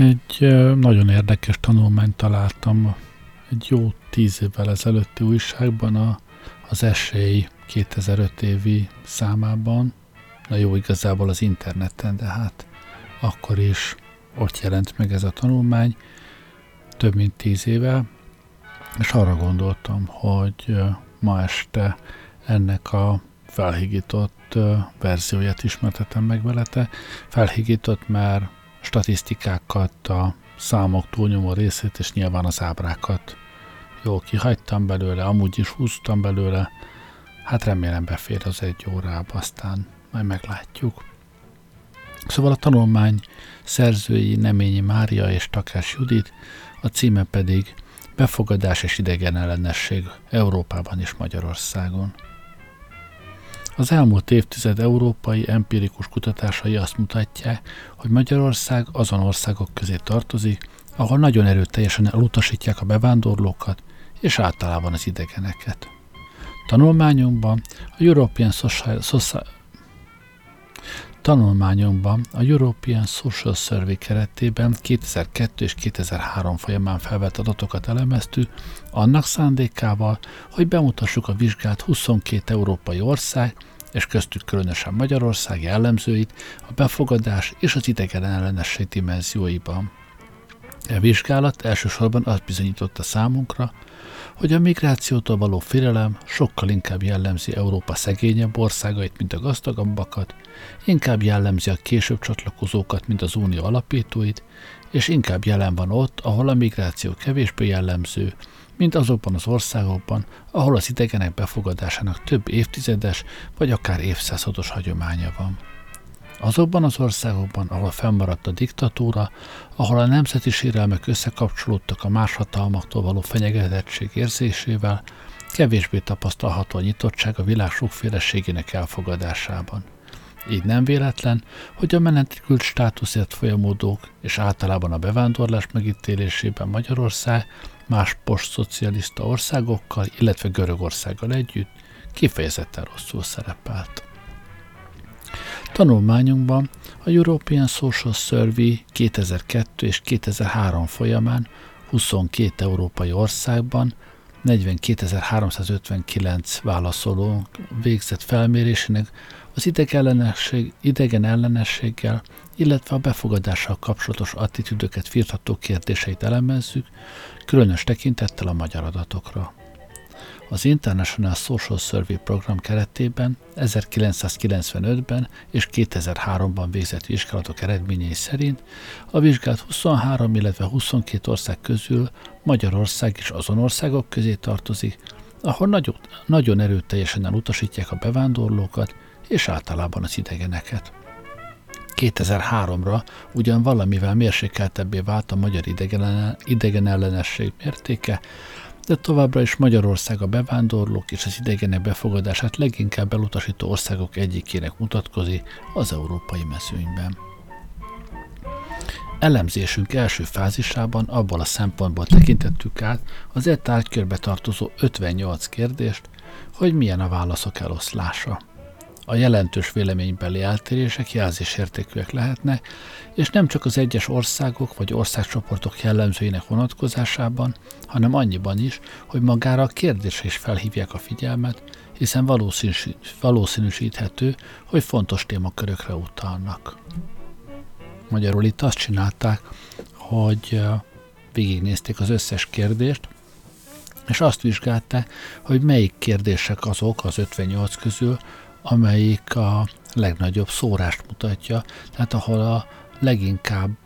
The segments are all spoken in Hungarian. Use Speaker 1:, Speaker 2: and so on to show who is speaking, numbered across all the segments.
Speaker 1: Egy nagyon érdekes tanulmányt találtam egy jó tíz évvel ezelőtti újságban, a, az esély 2005 évi számában, na jó, igazából az interneten, de hát akkor is ott jelent meg ez a tanulmány, több mint tíz éve, és arra gondoltam, hogy ma este ennek a felhigított verzióját ismertetem meg velete. Felhigított, mert statisztikákat, a számok túlnyomó részét, és nyilván az ábrákat jól kihagytam belőle, amúgy is húztam belőle, hát remélem befér az egy órába, aztán majd meglátjuk. Szóval a tanulmány szerzői Neményi Mária és Takás Judit, a címe pedig Befogadás és idegen ellenesség Európában és Magyarországon. Az elmúlt évtized európai empirikus kutatásai azt mutatják, hogy Magyarország azon országok közé tartozik, ahol nagyon erőteljesen elutasítják a bevándorlókat és általában az idegeneket. Tanulmányunkban a European Social, Social Tanulmányomban a European Social Survey keretében 2002 és 2003 folyamán felvett adatokat elemeztük, annak szándékával, hogy bemutassuk a vizsgált 22 európai ország, és köztük különösen Magyarország jellemzőit a befogadás és az idegen ellenesség dimenzióiban. A e vizsgálat elsősorban azt bizonyította számunkra, hogy a migrációtól való félelem sokkal inkább jellemzi Európa szegényebb országait, mint a gazdagabbakat, inkább jellemzi a később csatlakozókat, mint az unió alapítóit, és inkább jelen van ott, ahol a migráció kevésbé jellemző, mint azokban az országokban, ahol az idegenek befogadásának több évtizedes vagy akár évszázados hagyománya van. Azokban az országokban, ahol fennmaradt a diktatúra, ahol a nemzeti sérelmek összekapcsolódtak a más hatalmaktól való fenyegetettség érzésével, kevésbé tapasztalható a nyitottság a világ sokféleségének elfogadásában. Így nem véletlen, hogy a menekült státuszért folyamodók és általában a bevándorlás megítélésében Magyarország más postszocialista országokkal, illetve Görögországgal együtt kifejezetten rosszul szerepelt. Tanulmányunkban a European Social Survey 2002 és 2003 folyamán 22 európai országban 42.359 válaszoló végzett felmérésének az idegen, idegen ellenességgel, illetve a befogadással kapcsolatos attitűdöket firtató kérdéseit elemezzük, különös tekintettel a magyar adatokra. Az International Social Survey program keretében 1995-ben és 2003-ban végzett vizsgálatok eredményei szerint a vizsgált 23, illetve 22 ország közül Magyarország is azon országok közé tartozik, ahol nagyon, nagyon erőteljesen elutasítják a bevándorlókat és általában az idegeneket. 2003-ra ugyan valamivel mérsékeltebbé vált a magyar idegen, idegen ellenesség mértéke, de továbbra is Magyarország a bevándorlók és az idegenek befogadását leginkább elutasító országok egyikének mutatkozik az európai mezőnyben. Elemzésünk első fázisában abból a szempontból tekintettük át az e tárgykörbe tartozó 58 kérdést, hogy milyen a válaszok eloszlása a jelentős véleménybeli eltérések jelzésértékűek lehetnek, és nem csak az egyes országok vagy országcsoportok jellemzőinek vonatkozásában, hanem annyiban is, hogy magára a kérdésre is felhívják a figyelmet, hiszen valószínűsíthető, hogy fontos témakörökre utalnak. Magyarul itt azt csinálták, hogy végignézték az összes kérdést, és azt vizsgálták, hogy melyik kérdések azok az 58 közül, amelyik a legnagyobb szórást mutatja, tehát ahol a leginkább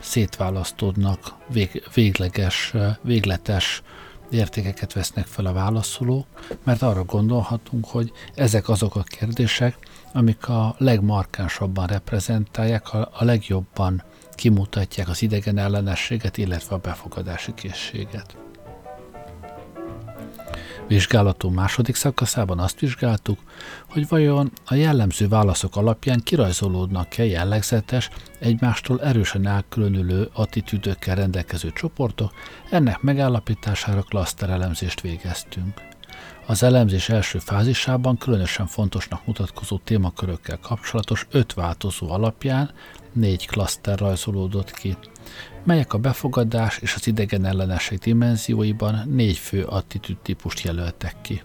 Speaker 1: szétválasztódnak vég, végleges, végletes értékeket vesznek fel a válaszolók, mert arra gondolhatunk, hogy ezek azok a kérdések, amik a legmarkánsabban reprezentálják, a, a legjobban kimutatják az idegen ellenességet, illetve a befogadási készséget. Vizsgálatunk második szakaszában azt vizsgáltuk, hogy vajon a jellemző válaszok alapján kirajzolódnak-e jellegzetes, egymástól erősen elkülönülő attitűdökkel rendelkező csoportok, ennek megállapítására klaszterelemzést végeztünk. Az elemzés első fázisában különösen fontosnak mutatkozó témakörökkel kapcsolatos öt változó alapján négy klaszter rajzolódott ki – melyek a befogadás és az idegen ellenesség dimenzióiban négy fő attitűd típust jelöltek ki.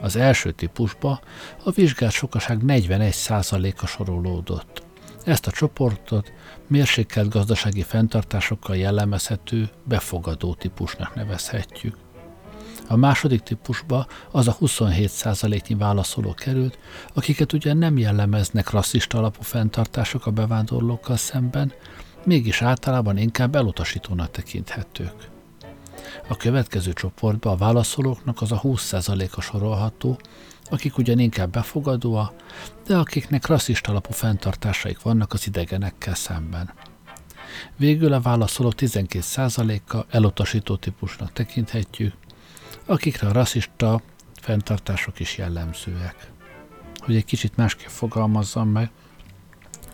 Speaker 1: Az első típusba a vizsgált sokaság 41%-a sorolódott. Ezt a csoportot mérsékelt gazdasági fenntartásokkal jellemezhető befogadó típusnak nevezhetjük. A második típusba az a 27%-nyi válaszoló került, akiket ugyan nem jellemeznek rasszista alapú fenntartások a bevándorlókkal szemben, mégis általában inkább elutasítónak tekinthetők. A következő csoportba a válaszolóknak az a 20%-a sorolható, akik ugyan inkább befogadóa, de akiknek rasszista alapú fenntartásaik vannak az idegenekkel szemben. Végül a válaszolók 12%-a elutasító típusnak tekinthetjük, akikre a rasszista fenntartások is jellemzőek. Hogy egy kicsit másképp fogalmazzam meg,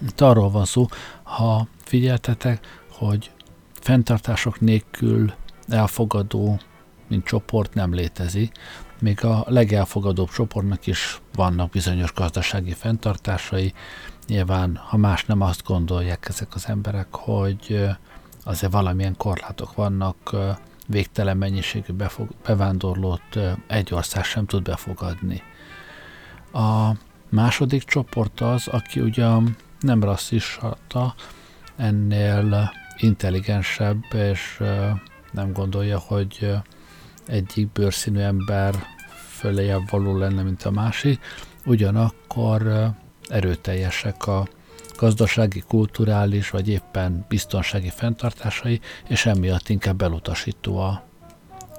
Speaker 1: itt arról van szó, ha figyeltetek, hogy fenntartások nélkül elfogadó, mint csoport nem létezik, még a legelfogadóbb csoportnak is vannak bizonyos gazdasági fenntartásai. Nyilván, ha más nem azt gondolják ezek az emberek, hogy azért valamilyen korlátok vannak, végtelen mennyiségű befog, bevándorlót egy ország sem tud befogadni. A második csoport az, aki ugyan nem rasszista, ennél intelligensebb, és nem gondolja, hogy egyik bőrszínű ember föléjebb való lenne, mint a másik, ugyanakkor erőteljesek a gazdasági, kulturális vagy éppen biztonsági fenntartásai, és emiatt inkább elutasító a,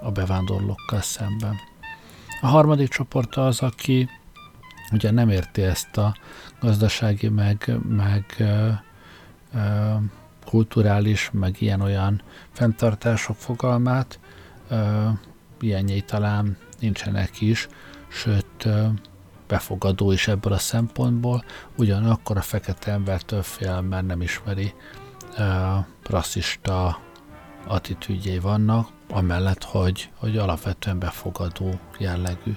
Speaker 1: a bevándorlókkal szemben. A harmadik csoport az, aki ugye nem érti ezt a gazdasági, meg, meg ö, ö, kulturális, meg ilyen-olyan fenntartások fogalmát, ö, ilyenjei talán nincsenek is, sőt ö, befogadó is ebből a szempontból, ugyanakkor a fekete embertől fél, mert nem ismeri ö, rasszista attitűdjei vannak, amellett, hogy, hogy alapvetően befogadó jellegű.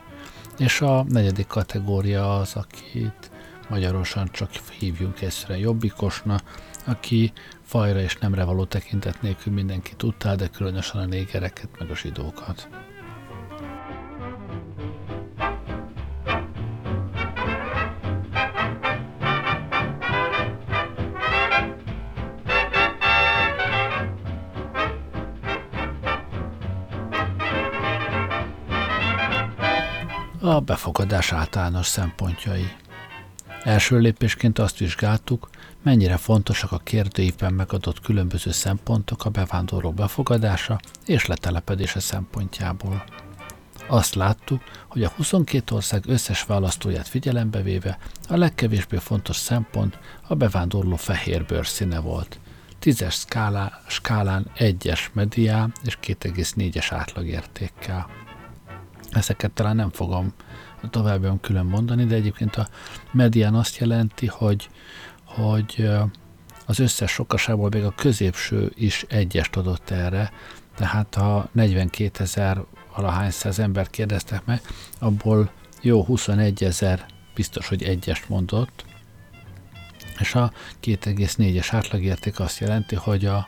Speaker 1: És a negyedik kategória az, akit magyarosan csak hívjunk egyszerűen jobbikosna, aki fajra és nemre való tekintet nélkül mindenki tudta, de különösen a négereket meg a zsidókat. A befogadás általános szempontjai. Első lépésként azt vizsgáltuk, mennyire fontosak a kérdőívben megadott különböző szempontok a bevándorló befogadása és letelepedése szempontjából. Azt láttuk, hogy a 22 ország összes választóját figyelembe véve a legkevésbé fontos szempont a bevándorló fehér bőrszíne volt. Tízes skálá, skálán egyes medián és 2,4-es átlagértékkel. Ezeket talán nem fogom továbbian külön mondani, de egyébként a medián azt jelenti, hogy, hogy az összes sokasából még a középső is egyest adott erre, tehát ha 42 ezer valahány száz ember kérdeztek meg, abból jó 21 ezer biztos, hogy egyest mondott, és a 2,4-es átlagérték azt jelenti, hogy a,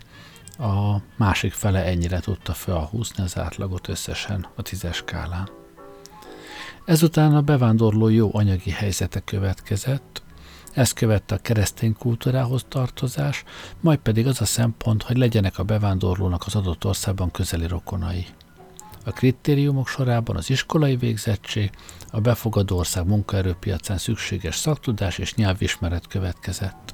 Speaker 1: a másik fele ennyire tudta felhúzni az átlagot összesen a tízes skálán. Ezután a bevándorló jó anyagi helyzete következett, ezt követte a keresztény kultúrához tartozás, majd pedig az a szempont, hogy legyenek a bevándorlónak az adott országban közeli rokonai. A kritériumok sorában az iskolai végzettség, a befogadó ország munkaerőpiacán szükséges szaktudás és nyelvismeret következett.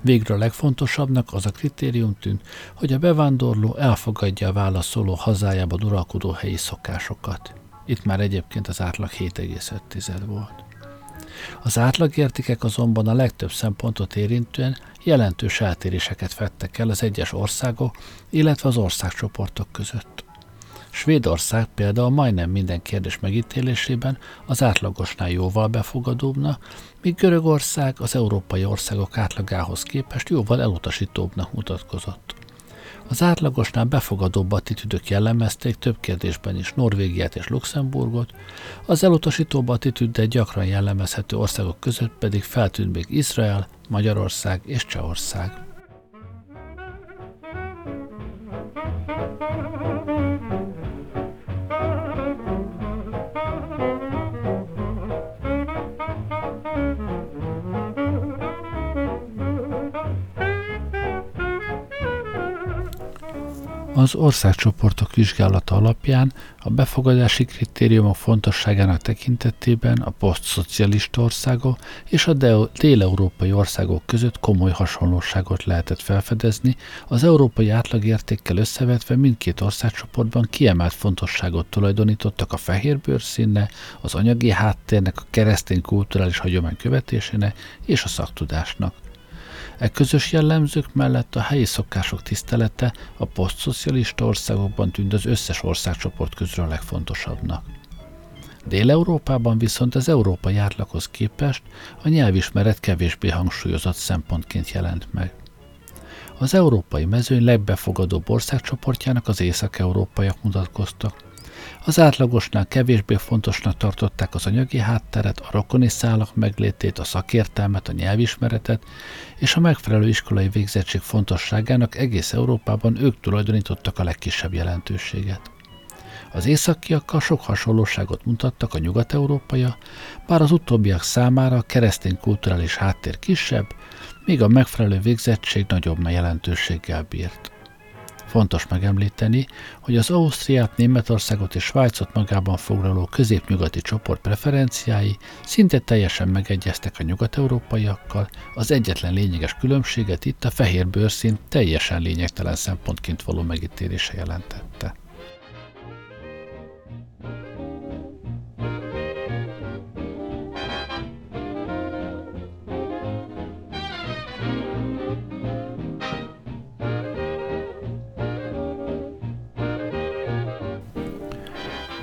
Speaker 1: Végre a legfontosabbnak az a kritérium tűnt, hogy a bevándorló elfogadja a válaszoló hazájában uralkodó helyi szokásokat. Itt már egyébként az átlag 7,5 volt. Az átlagértékek azonban a legtöbb szempontot érintően jelentős eltéréseket fettek el az egyes országok, illetve az országcsoportok között. Svédország például majdnem minden kérdés megítélésében az átlagosnál jóval befogadóbbna, míg Görögország az európai országok átlagához képest jóval elutasítóbbnak mutatkozott. Az átlagosnál befogadóbb attitűdök jellemezték több kérdésben is Norvégiát és Luxemburgot, az elutasítóbb attitűddel gyakran jellemezhető országok között pedig feltűnt még Izrael, Magyarország és Csehország. Az országcsoportok vizsgálata alapján a befogadási kritériumok fontosságának tekintetében a posztszocialista országok és a dél-európai országok között komoly hasonlóságot lehetett felfedezni, az európai átlagértékkel összevetve mindkét országcsoportban kiemelt fontosságot tulajdonítottak a fehér bőrszínne, az anyagi háttérnek, a keresztény kulturális hagyomány követésének és a szaktudásnak. E közös jellemzők mellett a helyi szokások tisztelete a posztszocialista országokban tűnt az összes országcsoport közül a legfontosabbnak. Dél-Európában viszont az európai átlaghoz képest a nyelvismeret kevésbé hangsúlyozott szempontként jelent meg. Az európai mezőny legbefogadóbb országcsoportjának az észak-európaiak mutatkoztak, az átlagosnál kevésbé fontosnak tartották az anyagi hátteret, a rokoni szálak meglétét, a szakértelmet, a nyelvismeretet, és a megfelelő iskolai végzettség fontosságának egész Európában ők tulajdonítottak a legkisebb jelentőséget. Az északiakkal sok hasonlóságot mutattak a nyugat-európaja, bár az utóbbiak számára a keresztény kulturális háttér kisebb, míg a megfelelő végzettség nagyobb jelentőséggel bírt. Fontos megemlíteni, hogy az Ausztriát, Németországot és Svájcot magában foglaló középnyugati csoport preferenciái szinte teljesen megegyeztek a nyugat-európaiakkal, az egyetlen lényeges különbséget itt a fehér bőrszín teljesen lényegtelen szempontként való megítélése jelentette.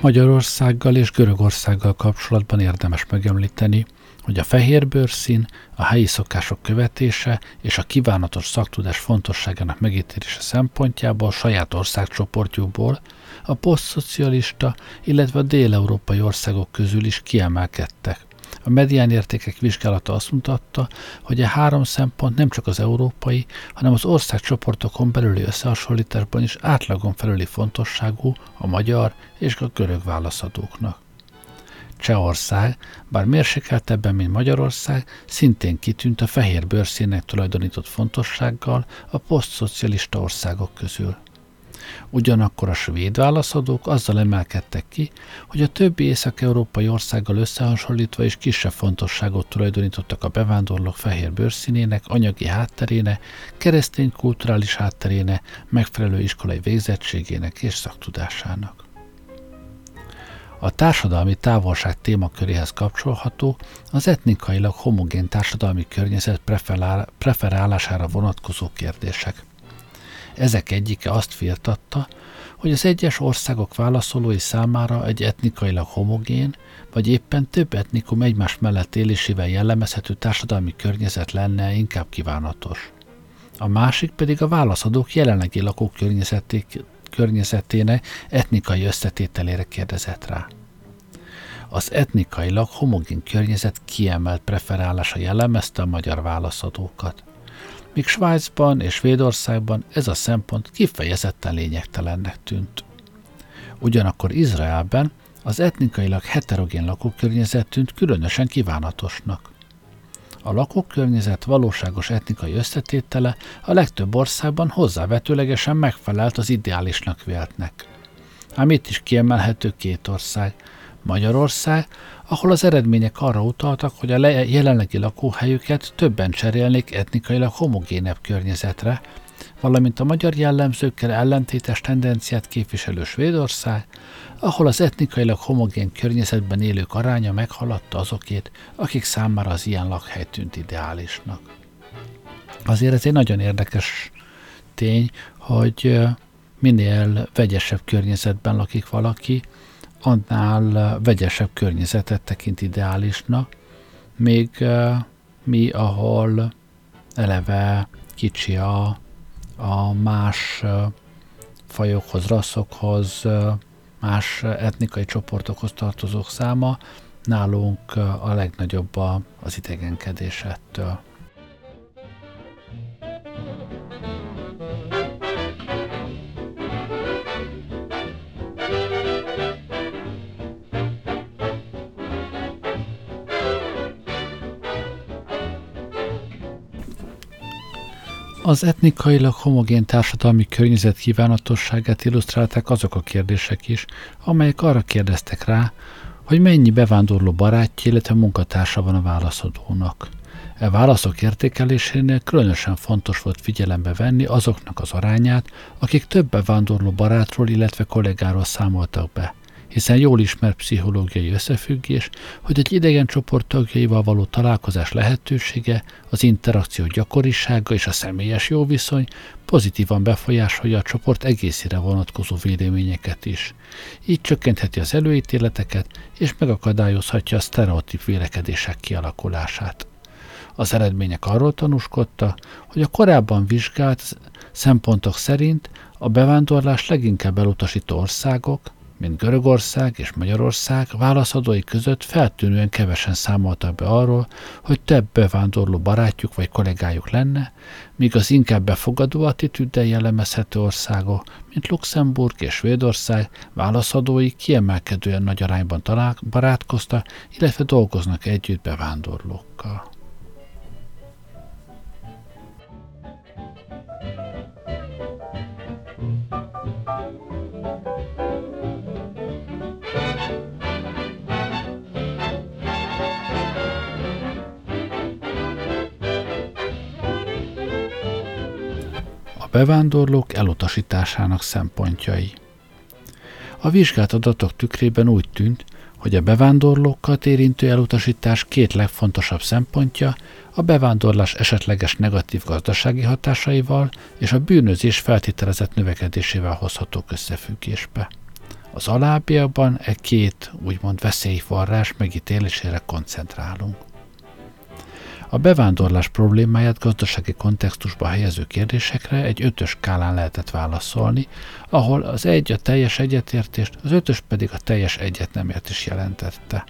Speaker 1: Magyarországgal és Görögországgal kapcsolatban érdemes megemlíteni, hogy a fehér bőrszín, a helyi szokások követése és a kívánatos szaktudás fontosságának megítélése szempontjából saját országcsoportjukból a posztszocialista, illetve a dél-európai országok közül is kiemelkedtek. A medián értékek vizsgálata azt mutatta, hogy a három szempont nem csak az európai, hanem az országcsoportokon belüli összehasonlításban is átlagon felüli fontosságú a magyar és a görög válaszadóknak. Csehország, bár mérsékeltebben, mint Magyarország, szintén kitűnt a fehér bőrszínek tulajdonított fontossággal a posztszocialista országok közül. Ugyanakkor a svéd válaszadók azzal emelkedtek ki, hogy a többi észak-európai országgal összehasonlítva is kisebb fontosságot tulajdonítottak a bevándorlók fehér bőrszínének, anyagi hátterének, keresztény kulturális hátterének, megfelelő iskolai végzettségének és szaktudásának. A társadalmi távolság témaköréhez kapcsolható az etnikailag homogén társadalmi környezet preferálására vonatkozó kérdések. Ezek egyike azt firtatta, hogy az egyes országok válaszolói számára egy etnikailag homogén, vagy éppen több etnikum egymás mellett élésével jellemezhető társadalmi környezet lenne inkább kívánatos. A másik pedig a válaszadók jelenlegi lakók környezetének etnikai összetételére kérdezett rá. Az etnikailag homogén környezet kiemelt preferálása jellemezte a magyar válaszadókat míg Svájcban és Svédországban ez a szempont kifejezetten lényegtelennek tűnt. Ugyanakkor Izraelben az etnikailag heterogén lakókörnyezet tűnt különösen kívánatosnak. A lakókörnyezet valóságos etnikai összetétele a legtöbb országban hozzávetőlegesen megfelelt az ideálisnak véltnek. Ám itt is kiemelhető két ország, Magyarország, ahol az eredmények arra utaltak, hogy a jelenlegi lakóhelyüket többen cserélnék etnikailag homogénebb környezetre, valamint a magyar jellemzőkkel ellentétes tendenciát képviselő Svédország, ahol az etnikailag homogén környezetben élők aránya meghaladta azokét, akik számára az ilyen lakhely tűnt ideálisnak. Azért ez egy nagyon érdekes tény, hogy minél vegyesebb környezetben lakik valaki, annál vegyesebb környezetet tekint ideálisnak, még mi, ahol eleve kicsi a, a más fajokhoz, rasszokhoz, más etnikai csoportokhoz tartozók száma, nálunk a legnagyobb az idegenkedésettől. Az etnikailag homogén társadalmi környezet kívánatosságát illusztrálták azok a kérdések is, amelyek arra kérdeztek rá, hogy mennyi bevándorló barátja, illetve munkatársa van a válaszadónak. E válaszok értékelésénél különösen fontos volt figyelembe venni azoknak az arányát, akik több bevándorló barátról, illetve kollégáról számoltak be hiszen jól ismert pszichológiai összefüggés, hogy egy idegen csoport tagjaival való találkozás lehetősége, az interakció gyakorisága és a személyes jóviszony pozitívan befolyásolja a csoport egészére vonatkozó véleményeket is. Így csökkentheti az előítéleteket, és megakadályozhatja a sztereotíp vélekedések kialakulását. Az eredmények arról tanúskodta, hogy a korábban vizsgált szempontok szerint a bevándorlás leginkább elutasító országok, mint Görögország és Magyarország válaszadói között feltűnően kevesen számoltak be arról, hogy több bevándorló barátjuk vagy kollégájuk lenne, míg az inkább befogadó attitűddel jellemezhető országok, mint Luxemburg és Svédország válaszadói kiemelkedően nagy arányban talál, barátkoztak, illetve dolgoznak együtt bevándorlókkal. Bevándorlók elutasításának szempontjai. A vizsgált adatok tükrében úgy tűnt, hogy a bevándorlókat érintő elutasítás két legfontosabb szempontja a bevándorlás esetleges negatív gazdasági hatásaival és a bűnözés feltételezett növekedésével hozhatók összefüggésbe. Az alábbiakban e két úgymond veszélyforrás megítélésére koncentrálunk. A bevándorlás problémáját gazdasági kontextusba helyező kérdésekre egy ötös skálán lehetett válaszolni, ahol az egy a teljes egyetértést, az ötös pedig a teljes egyetnemért jelentette.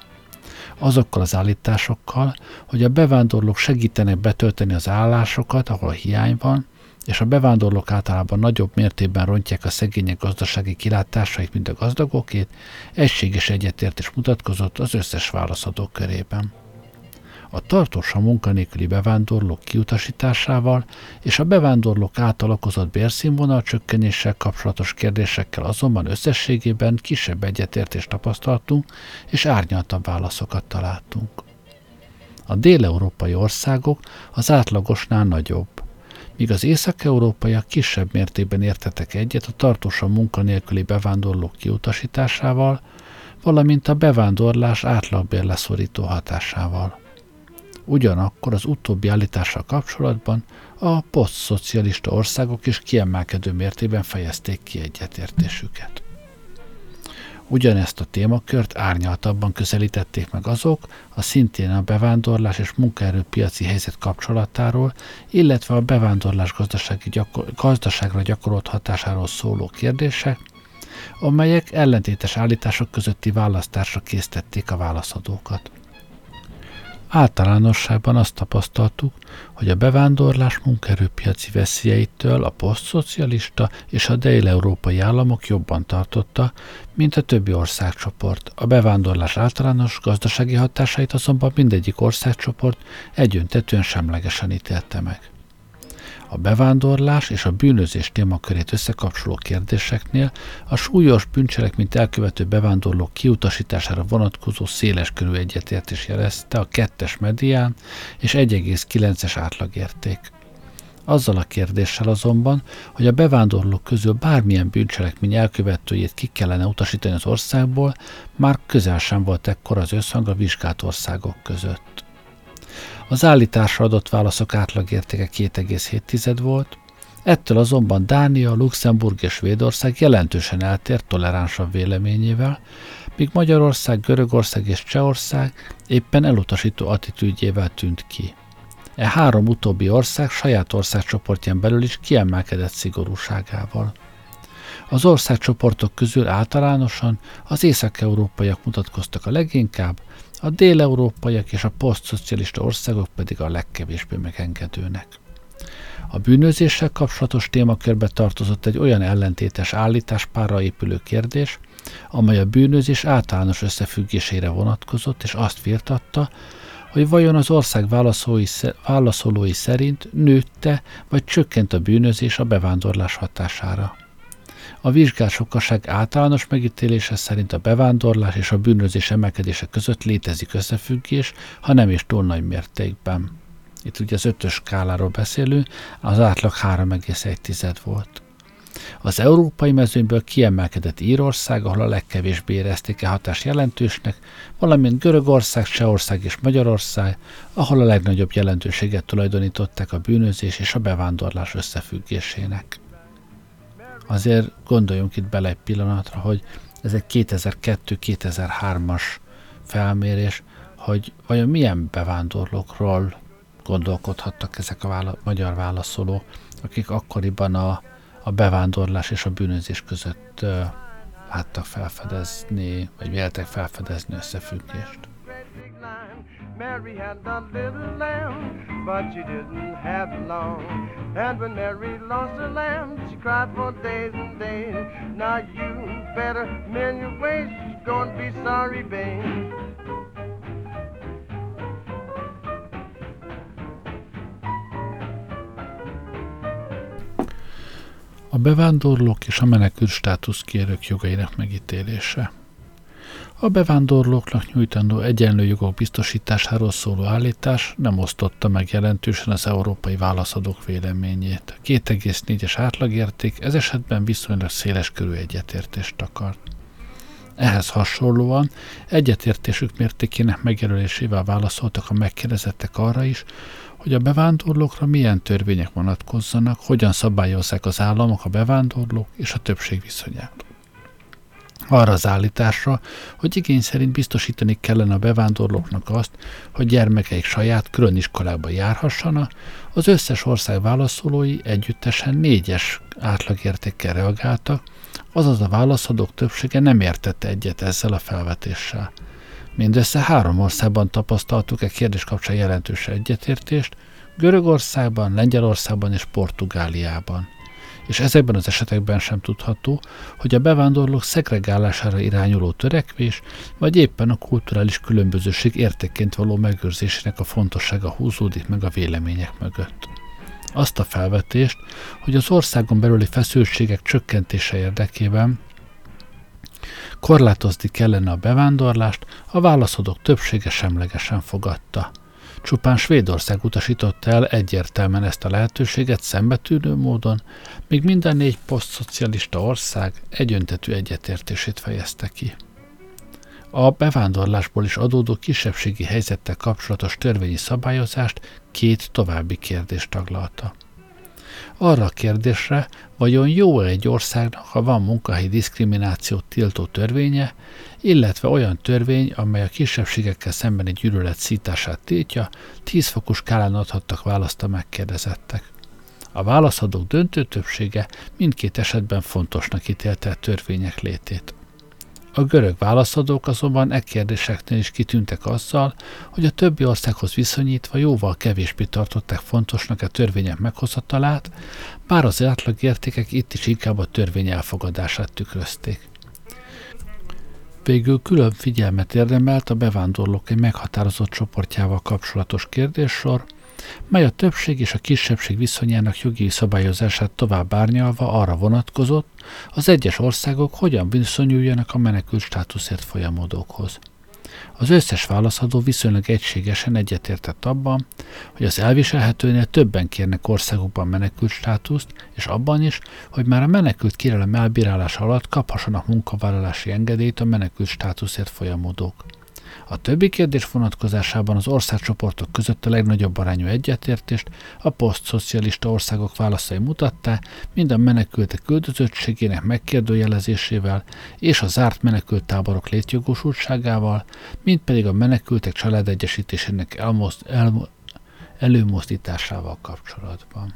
Speaker 1: Azokkal az állításokkal, hogy a bevándorlók segítenek betölteni az állásokat, ahol hiány van, és a bevándorlók általában nagyobb mértékben rontják a szegények gazdasági kilátásait, mint a gazdagokét, egységes egyetértés mutatkozott az összes válaszadó körében a tartósan munkanélküli bevándorlók kiutasításával és a bevándorlók által okozott bérszínvonal csökkenéssel kapcsolatos kérdésekkel azonban összességében kisebb egyetértést tapasztaltunk, és árnyaltabb válaszokat találtunk. A déleurópai országok az átlagosnál nagyobb, míg az észak-európaiak kisebb mértékben értetek egyet a tartósan munkanélküli bevándorlók kiutasításával, valamint a bevándorlás átlagbérleszorító hatásával. Ugyanakkor az utóbbi állítással kapcsolatban a posztszocialista országok is kiemelkedő mértében fejezték ki egyetértésüket. Ugyanezt a témakört árnyaltabban közelítették meg azok, a szintén a bevándorlás és munkaerőpiaci helyzet kapcsolatáról, illetve a bevándorlás gazdasági gyakor- gazdaságra gyakorolt hatásáról szóló kérdések, amelyek ellentétes állítások közötti választásra késztették a válaszadókat. Általánosságban azt tapasztaltuk, hogy a bevándorlás munkerőpiaci veszélyeitől a posztszocialista és a dél-európai államok jobban tartotta, mint a többi országcsoport. A bevándorlás általános gazdasági hatásait azonban mindegyik országcsoport egyöntetően semlegesen ítélte meg. A bevándorlás és a bűnözés témakörét összekapcsoló kérdéseknél a súlyos bűncselekményt elkövető bevándorlók kiutasítására vonatkozó széleskörű egyetértés jelezte a kettes medián és 1,9-es átlagérték. Azzal a kérdéssel azonban, hogy a bevándorlók közül bármilyen bűncselekmény elkövetőjét ki kellene utasítani az országból, már közel sem volt ekkor az összhang a vizsgált országok között. Az állításra adott válaszok átlagértéke 2,7 volt, ettől azonban Dánia, Luxemburg és Svédország jelentősen eltért toleránsabb véleményével, míg Magyarország, Görögország és Csehország éppen elutasító attitűdjével tűnt ki. E három utóbbi ország saját országcsoportján belül is kiemelkedett szigorúságával. Az országcsoportok közül általánosan az észak-európaiak mutatkoztak a leginkább, a déleurópaiak és a posztszocialista országok pedig a legkevésbé megengedőnek. A bűnözéssel kapcsolatos témakörbe tartozott egy olyan ellentétes állításpárra épülő kérdés, amely a bűnözés általános összefüggésére vonatkozott, és azt firtatta, hogy vajon az ország válaszolói szerint nőtte vagy csökkent a bűnözés a bevándorlás hatására. A vizsgálsokkaság általános megítélése szerint a bevándorlás és a bűnözés emelkedése között létezik összefüggés, ha nem is túl nagy mértékben. Itt ugye az ötös skáláról beszélünk, az átlag 3,1 volt. Az európai mezőnyből kiemelkedett Írország, ahol a legkevésbé érezték a hatás jelentősnek, valamint Görögország, Csehország és Magyarország, ahol a legnagyobb jelentőséget tulajdonították a bűnözés és a bevándorlás összefüggésének. Azért gondoljunk itt bele egy pillanatra, hogy ez egy 2002-2003-as felmérés, hogy vajon milyen bevándorlókról gondolkodhattak ezek a vála- magyar válaszolók, akik akkoriban a, a bevándorlás és a bűnözés között uh, láttak felfedezni, vagy véltek felfedezni összefüggést. Mary had a little lamb, but she didn't have long. And when Mary lost her lamb, she cried for days and days. Now you better mend your ways, she's gonna be sorry, babe. A bevándorlók és a menekült státuszkérők jogainak megítélése. A bevándorlóknak nyújtandó egyenlő jogok biztosításáról szóló állítás nem osztotta meg jelentősen az európai válaszadók véleményét. A 2,4-es átlagérték ez esetben viszonylag széles körű egyetértést akart. Ehhez hasonlóan egyetértésük mértékének megjelölésével válaszoltak a megkérdezettek arra is, hogy a bevándorlókra milyen törvények vonatkozzanak, hogyan szabályozzák az államok a bevándorlók és a többség viszonyát. Arra az állításra, hogy igény szerint biztosítani kellene a bevándorlóknak azt, hogy gyermekeik saját külön iskolába járhassanak, az összes ország válaszolói együttesen négyes átlagértékkel reagáltak, azaz a válaszadók többsége nem értette egyet ezzel a felvetéssel. Mindössze három országban tapasztaltuk e kérdés kapcsán jelentős egyetértést, Görögországban, Lengyelországban és Portugáliában. És ezekben az esetekben sem tudható, hogy a bevándorlók szegregálására irányuló törekvés, vagy éppen a kulturális különbözőség értékként való megőrzésének a fontossága húzódik meg a vélemények mögött. Azt a felvetést, hogy az országon belüli feszültségek csökkentése érdekében Korlátozni kellene a bevándorlást, a válaszadók többsége semlegesen fogadta. Csupán Svédország utasította el egyértelműen ezt a lehetőséget szembetűnő módon, míg minden négy posztszocialista ország egyöntetű egyetértését fejezte ki. A bevándorlásból is adódó kisebbségi helyzettel kapcsolatos törvényi szabályozást két további kérdést taglalta arra a kérdésre, vajon jó egy országnak, ha van munkahelyi diszkriminációt tiltó törvénye, illetve olyan törvény, amely a kisebbségekkel szembeni gyűlölet szítását tiltja, 10 fokos skálán adhattak választ a megkérdezettek. A válaszadók döntő többsége mindkét esetben fontosnak ítélte a törvények létét. A görög válaszadók azonban e kérdéseknél is kitűntek azzal, hogy a többi országhoz viszonyítva jóval kevésbé tartották fontosnak a törvények meghozatalát, bár az átlagértékek itt is inkább a törvény elfogadását tükrözték. Végül külön figyelmet érdemelt a bevándorlók egy meghatározott csoportjával kapcsolatos kérdéssor, mely a többség és a kisebbség viszonyának jogi szabályozását tovább árnyalva arra vonatkozott, az egyes országok hogyan viszonyuljanak a menekült státuszért folyamodókhoz. Az összes válaszadó viszonylag egységesen egyetértett abban, hogy az elviselhetőnél többen kérnek országokban menekült státuszt, és abban is, hogy már a menekült kérelem elbírálása alatt kaphassanak munkavállalási engedélyt a menekült státuszért folyamodók. A többi kérdés vonatkozásában az országcsoportok között a legnagyobb arányú egyetértést a posztszocialista országok válaszai mutatták, mind a menekültek küldözöttségének megkérdőjelezésével és a zárt menekült táborok létjogosultságával, mind pedig a menekültek családegyesítésének elmozt, el, előmozdításával kapcsolatban.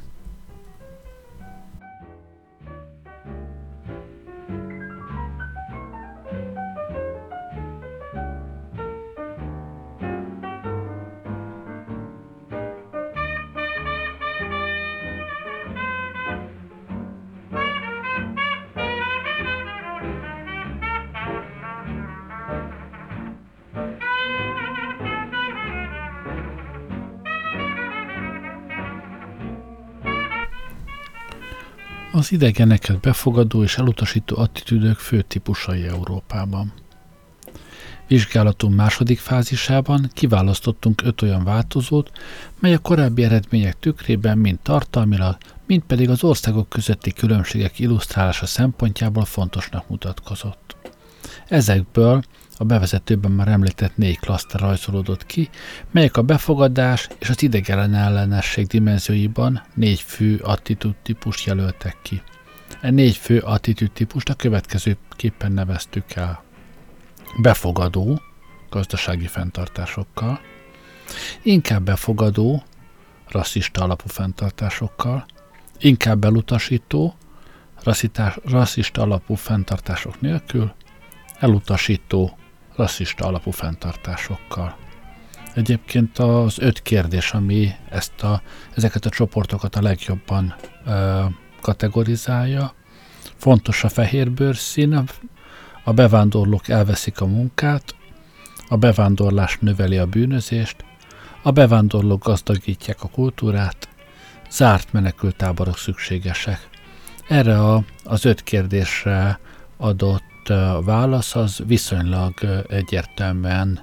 Speaker 1: Az idegeneket befogadó és elutasító attitűdök fő típusai Európában. Vizsgálatunk második fázisában kiválasztottunk öt olyan változót, mely a korábbi eredmények tükrében mind tartalmilag, mind pedig az országok közötti különbségek illusztrálása szempontjából fontosnak mutatkozott. Ezekből a bevezetőben már említett négy klaszter rajzolódott ki, melyek a befogadás és az idegen ellenesség dimenzióiban négy fő attitűd típust jelöltek ki. E négy fő attitűd típust a következőképpen neveztük el. Befogadó, gazdasági fenntartásokkal, inkább befogadó, rasszista alapú fenntartásokkal, inkább elutasító, rasszista alapú fenntartások nélkül, elutasító, rasszista alapú fenntartásokkal. Egyébként az öt kérdés, ami ezt a, ezeket a csoportokat a legjobban ö, kategorizálja, fontos a fehér bőrszín, a bevándorlók elveszik a munkát, a bevándorlás növeli a bűnözést, a bevándorlók gazdagítják a kultúrát, zárt menekültáborok szükségesek. Erre a, az öt kérdésre adott válasz az viszonylag egyértelműen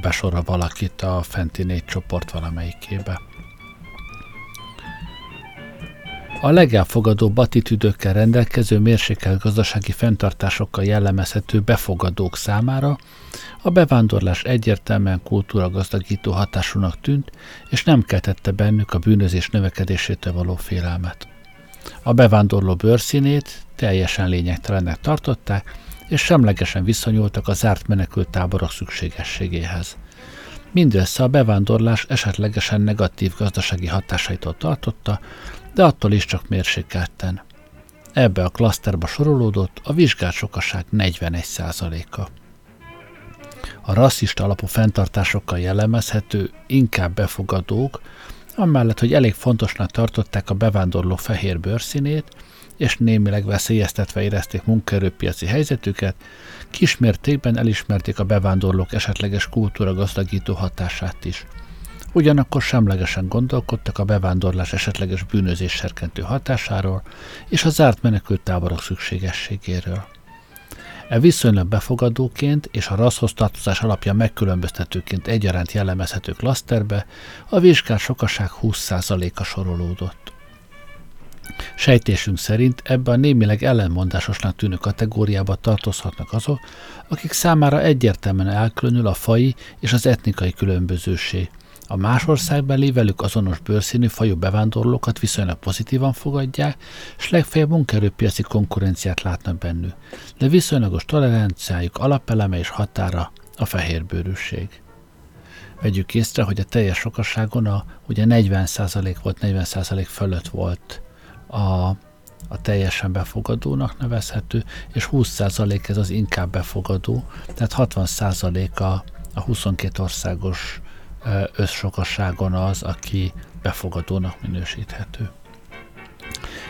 Speaker 1: besorol valakit a fenti négy csoport valamelyikébe. A legelfogadóbb attitűdökkel rendelkező mérsékelt gazdasági fenntartásokkal jellemezhető befogadók számára a bevándorlás egyértelműen kultúra gazdagító hatásúnak tűnt, és nem keltette bennük a bűnözés növekedésétől való félelmet. A bevándorló bőrszínét teljesen lényegtelennek tartották, és semlegesen viszonyultak a zárt menekült táborok szükségességéhez. Mindössze a bevándorlás esetlegesen negatív gazdasági hatásaitól tartotta, de attól is csak mérsékelten. Ebbe a klaszterba sorolódott a vizsgált sokaság 41%-a. A rasszista alapú fenntartásokkal jellemezhető, inkább befogadók, amellett, hogy elég fontosnak tartották a bevándorló fehér bőrszínét, és némileg veszélyeztetve érezték munkaerőpiaci helyzetüket, kismértékben elismerték a bevándorlók esetleges kultúra gazdagító hatását is. Ugyanakkor semlegesen gondolkodtak a bevándorlás esetleges bűnözés serkentő hatásáról és a zárt menekültáborok szükségességéről. E viszonylag befogadóként és a rasszhoz tartozás alapja megkülönböztetőként egyaránt jellemezhető klaszterbe a vizsgált sokaság 20%-a sorolódott. Sejtésünk szerint ebbe a némileg ellenmondásosnak tűnő kategóriába tartozhatnak azok, akik számára egyértelműen elkülönül a fai és az etnikai különbözőség, a más országbeli velük azonos bőrszínű fajú bevándorlókat viszonylag pozitívan fogadják, és legfeljebb munkaerőpiaci konkurenciát látnak bennük, de viszonylagos toleranciájuk alapeleme és határa a fehérbőrűség. Vegyük észre, hogy a teljes sokaságon a, ugye 40% volt, 40% fölött volt a, a teljesen befogadónak nevezhető, és 20% ez az inkább befogadó, tehát 60% a, a 22 országos összsokasságon az, aki befogadónak minősíthető.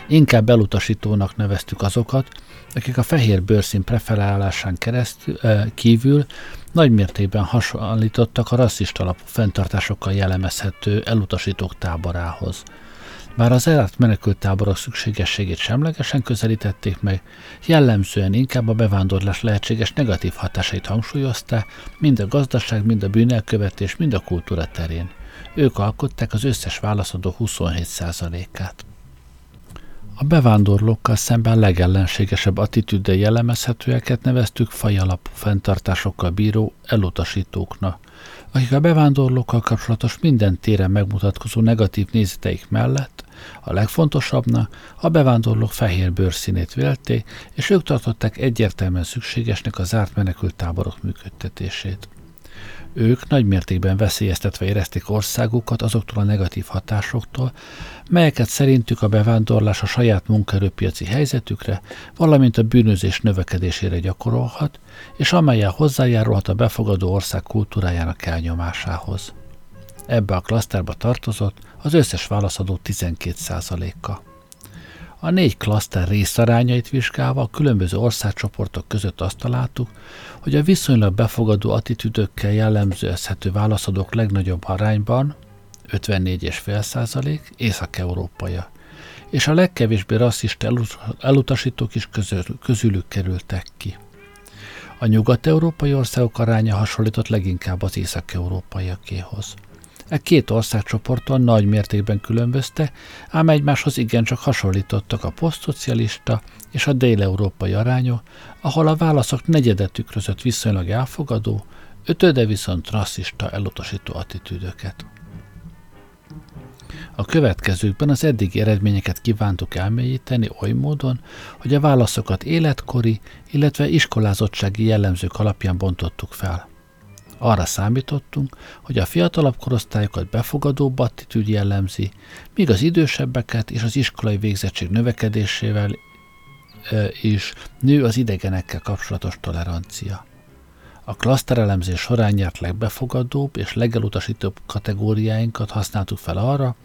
Speaker 1: Inkább elutasítónak neveztük azokat, akik a fehér bőrszín preferálásán keresztül, kívül nagymértékben hasonlítottak a rasszista alapú fenntartásokkal jellemezhető elutasítók táborához – bár az elát menekült táborok szükségességét semlegesen közelítették meg, jellemzően inkább a bevándorlás lehetséges negatív hatásait hangsúlyozták, mind a gazdaság, mind a bűnelkövetés, mind a kultúra terén. Ők alkották az összes válaszadó 27%-át. A bevándorlókkal szemben legellenségesebb attitűddel jellemezhetőeket neveztük fajalapú fenntartásokkal bíró elutasítóknak, akik a bevándorlókkal kapcsolatos minden téren megmutatkozó negatív nézeteik mellett a legfontosabbnak a bevándorlók fehér bőrszínét vélték, és ők tartották egyértelműen szükségesnek a zárt menekült táborok működtetését. Ők nagy mértékben veszélyeztetve érezték országukat azoktól a negatív hatásoktól, melyeket szerintük a bevándorlás a saját munkaerőpiaci helyzetükre, valamint a bűnözés növekedésére gyakorolhat, és amelyel hozzájárulhat a befogadó ország kultúrájának elnyomásához. Ebbe a klaszterba tartozott az összes válaszadó 12%-a. A négy klaszter részarányait vizsgálva a különböző országcsoportok között azt találtuk, hogy a viszonylag befogadó attitűdökkel jellemzőzhető válaszadók legnagyobb arányban, 54,5% észak-európaja, és a legkevésbé rasszista elutasítók is közül, közülük kerültek ki. A nyugat-európai országok aránya hasonlított leginkább az észak-európaiakéhoz. E két országcsoporton nagy mértékben különbözte, ám egymáshoz igencsak hasonlítottak a posztszocialista és a dél-európai arányok, ahol a válaszok negyedet tükrözött viszonylag elfogadó, ötöde viszont rasszista elutasító attitűdöket. A következőkben az eddigi eredményeket kívántuk elmélyíteni oly módon, hogy a válaszokat életkori, illetve iskolázottsági jellemzők alapján bontottuk fel. Arra számítottunk, hogy a fiatalabb korosztályokat befogadóbb attitűd jellemzi, míg az idősebbeket és az iskolai végzettség növekedésével is nő az idegenekkel kapcsolatos tolerancia. A klaszterelemzés során járt legbefogadóbb és legelutasítóbb kategóriáinkat használtuk fel arra,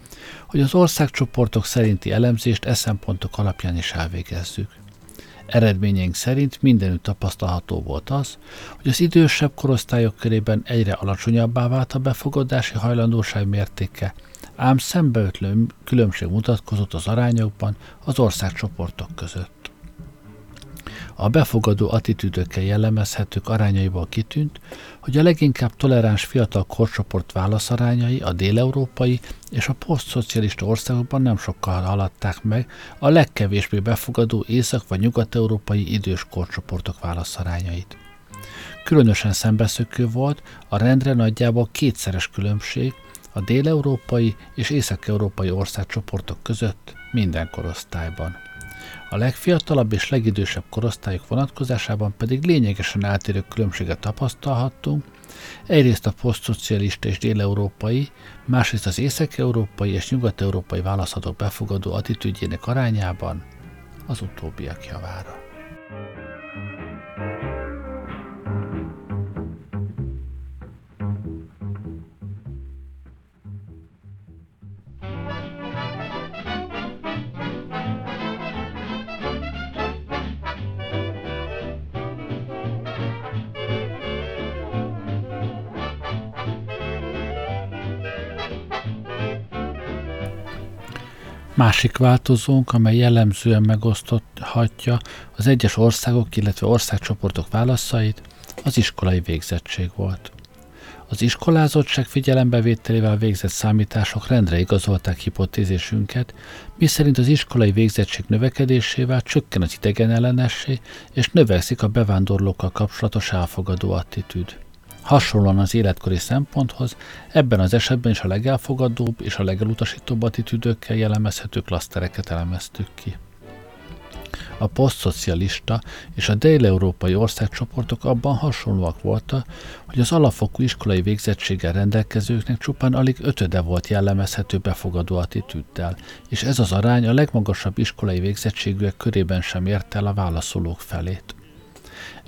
Speaker 1: hogy az országcsoportok szerinti elemzést e szempontok alapján is elvégezzük. Eredményeink szerint mindenütt tapasztalható volt az, hogy az idősebb korosztályok körében egyre alacsonyabbá vált a befogadási hajlandóság mértéke, ám szembeötlő különbség mutatkozott az arányokban az országcsoportok között. A befogadó attitűdökkel jellemezhetők arányaiból kitűnt, hogy a leginkább toleráns fiatal korcsoport válaszarányai a déleurópai és a posztszocialista országokban nem sokkal haladták meg a legkevésbé befogadó észak- vagy nyugat-európai idős korcsoportok válaszarányait. Különösen szembeszökő volt a rendre nagyjából kétszeres különbség a déleurópai és észak-európai országcsoportok között minden korosztályban. A legfiatalabb és legidősebb korosztályok vonatkozásában pedig lényegesen eltérő különbséget tapasztalhattunk, egyrészt a posztszocialista és déleurópai, másrészt az észak-európai és nyugat-európai választhatók befogadó attitűdjének arányában az utóbbiak javára. Másik változónk, amely jellemzően megoszthatja az egyes országok, illetve országcsoportok válaszait, az iskolai végzettség volt. Az iskolázottság figyelembevételével végzett számítások rendre igazolták hipotézésünket, miszerint az iskolai végzettség növekedésével csökken az idegen ellenessé, és növekszik a bevándorlókkal kapcsolatos elfogadó attitűd. Hasonlóan az életkori szemponthoz, ebben az esetben is a legelfogadóbb és a legelutasítóbb attitűdökkel jellemezhető klasztereket elemeztük ki. A posztszocialista és a dél-európai országcsoportok abban hasonlóak voltak, hogy az alapfokú iskolai végzettséggel rendelkezőknek csupán alig ötöde volt jellemezhető befogadó attitűddel, és ez az arány a legmagasabb iskolai végzettségűek körében sem ért el a válaszolók felét.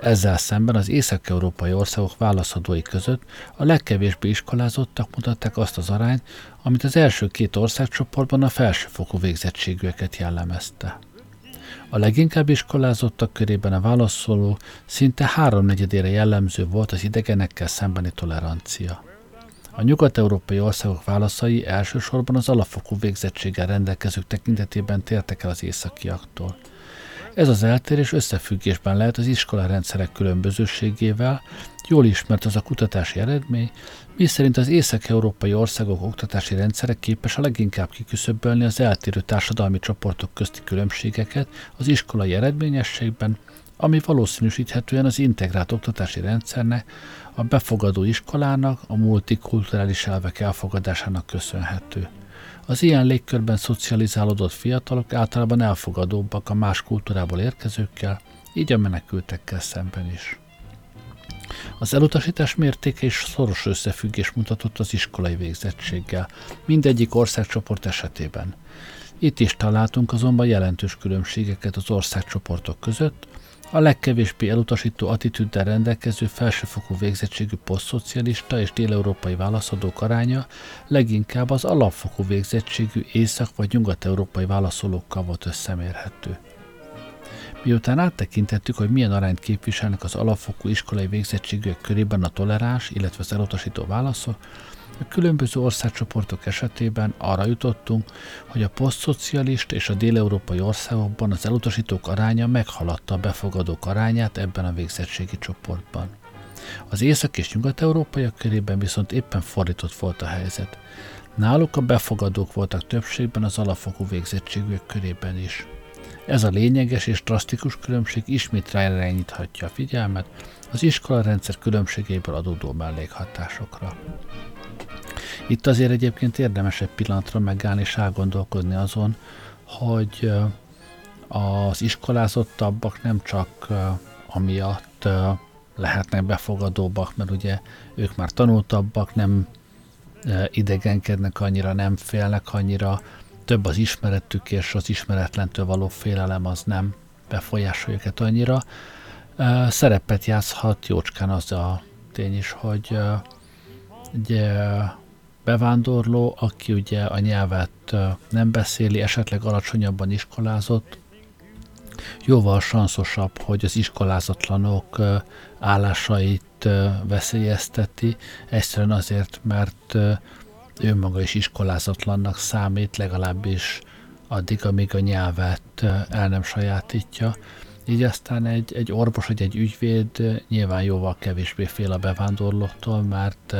Speaker 1: Ezzel szemben az észak-európai országok válaszadói között a legkevésbé iskolázottak mutatták azt az arányt, amit az első két országcsoportban a felsőfokú végzettségűeket jellemezte. A leginkább iskolázottak körében a válaszoló szinte háromnegyedére jellemző volt az idegenekkel szembeni tolerancia. A nyugat-európai országok válaszai elsősorban az alapfokú végzettséggel rendelkezők tekintetében tértek el az északiaktól – ez az eltérés összefüggésben lehet az iskolarendszerek különbözőségével, jól ismert az a kutatási eredmény, mi szerint az észak-európai országok oktatási rendszerek képes a leginkább kiküszöbölni az eltérő társadalmi csoportok közti különbségeket az iskolai eredményességben, ami valószínűsíthetően az integrált oktatási rendszernek, a befogadó iskolának, a multikulturális elvek elfogadásának köszönhető. Az ilyen légkörben szocializálódott fiatalok általában elfogadóbbak a más kultúrából érkezőkkel, így a menekültekkel szemben is. Az elutasítás mértéke is szoros összefüggés mutatott az iskolai végzettséggel, mindegyik országcsoport esetében. Itt is találtunk azonban jelentős különbségeket az országcsoportok között, a legkevésbé elutasító attitűddel rendelkező felsőfokú végzettségű posztszocialista és déleurópai válaszadók aránya leginkább az alapfokú végzettségű észak- vagy nyugat-európai válaszolókkal volt összemérhető. Miután áttekintettük, hogy milyen arányt képviselnek az alapfokú iskolai végzettségűek körében a toleráns, illetve az elutasító válaszok, A különböző országcsoportok esetében arra jutottunk, hogy a posztszocialista és a déleurópai országokban az elutasítók aránya meghaladta a befogadók arányát ebben a végzettségi csoportban. Az észak- és nyugat-európaiak körében viszont éppen fordított volt a helyzet. Náluk a befogadók voltak többségben az alapfokú végzettségűek körében is. Ez a lényeges és drasztikus különbség ismét ráirányíthatja a figyelmet az iskolarendszer különbségeiből adódó mellékhatásokra. Itt azért egyébként érdemes egy pillanatra megállni és elgondolkozni azon, hogy az iskolázottabbak nem csak amiatt lehetnek befogadóbbak, mert ugye ők már tanultabbak, nem idegenkednek annyira, nem félnek annyira, több az ismeretük, és az ismeretlentől való félelem az nem befolyásolja őket annyira. Szerepet játszhat jócskán az a tény is, hogy egy bevándorló, aki ugye a nyelvet nem beszéli, esetleg alacsonyabban iskolázott, jóval sanszosabb, hogy az iskolázatlanok állásait veszélyezteti, egyszerűen azért, mert ő maga is iskolázatlannak számít, legalábbis addig, amíg a nyelvet el nem sajátítja. Így aztán egy, egy orvos vagy egy ügyvéd nyilván jóval kevésbé fél a bevándorlóktól, mert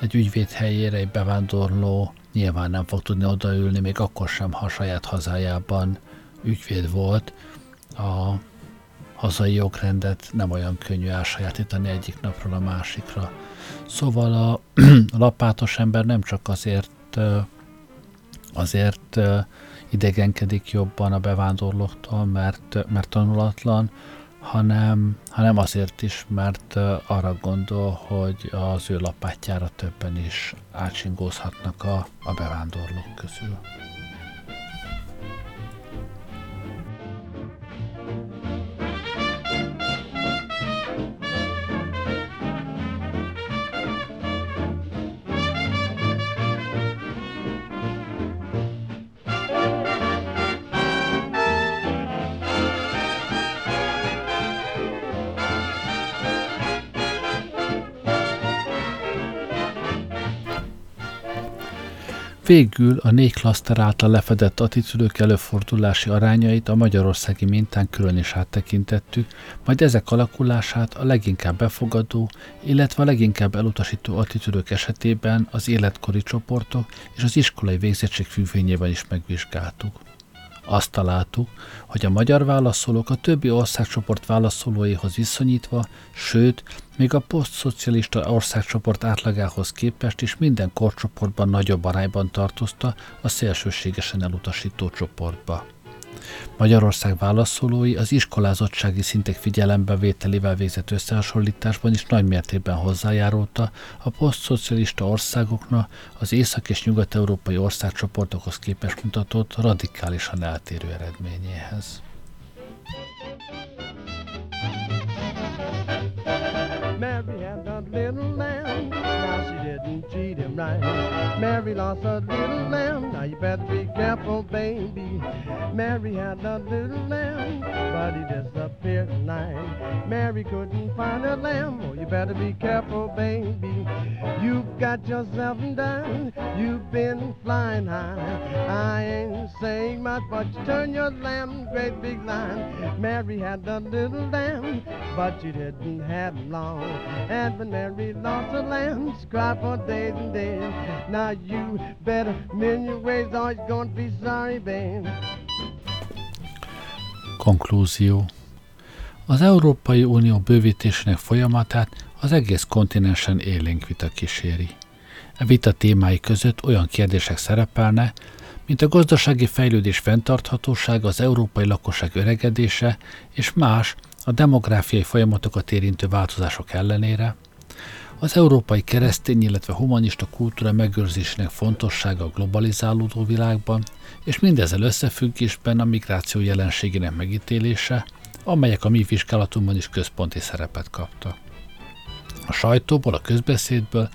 Speaker 1: egy ügyvéd helyére egy bevándorló nyilván nem fog tudni odaülni, még akkor sem, ha saját hazájában ügyvéd volt. A hazai jogrendet nem olyan könnyű elsajátítani egyik napról a másikra. Szóval a, a lapátos ember nem csak azért azért idegenkedik jobban a bevándorlóktól, mert, mert tanulatlan, hanem, hanem azért is, mert arra gondol, hogy az ő lapátjára többen is átsingózhatnak a, a bevándorlók közül. Végül a négy klaszter által lefedett attitűdök előfordulási arányait a magyarországi mintán külön is áttekintettük, majd ezek alakulását a leginkább befogadó, illetve a leginkább elutasító attitűdök esetében az életkori csoportok és az iskolai végzettség függvényében is megvizsgáltuk. Azt találtuk, hogy a magyar válaszolók a többi országcsoport válaszolóihoz viszonyítva, sőt, még a posztszocialista országcsoport átlagához képest is minden korcsoportban nagyobb arányban tartozta a szélsőségesen elutasító csoportba. Magyarország válaszolói az iskolázottsági szintek figyelembevételével végzett összehasonlításban is nagy mértékben hozzájárulta a posztszocialista országoknak az észak- és nyugat-európai országcsoportokhoz képest mutatott radikálisan eltérő eredményéhez. Mary had a little lamb, now she didn't treat him right. Mary lost a little lamb, you better be careful, baby. Mary had a little lamb, but he disappeared tonight. Mary couldn't find her lamb, oh, you better be careful, baby. You've got yourself done, you've been flying high. I ain't saying much, but you turn your lamb, great big line. Mary had a little lamb, but she didn't have long. And when Mary lost her lamb, she cried for days and days. Now you better mend your ways you're going to be sorry, babe. Konklúzió Az Európai Unió bővítésének folyamatát az egész kontinensen élénk vita kíséri. A vita témái között olyan kérdések szerepelne, mint a gazdasági fejlődés fenntarthatósága, az európai lakosság öregedése és más a demográfiai folyamatokat érintő változások ellenére, az európai keresztény, illetve humanista kultúra megőrzésének fontossága a globalizálódó világban, és mindezzel összefüggésben a migráció jelenségének megítélése, amelyek a mi vizsgálatunkban is központi szerepet kaptak a sajtóból, a közbeszédből,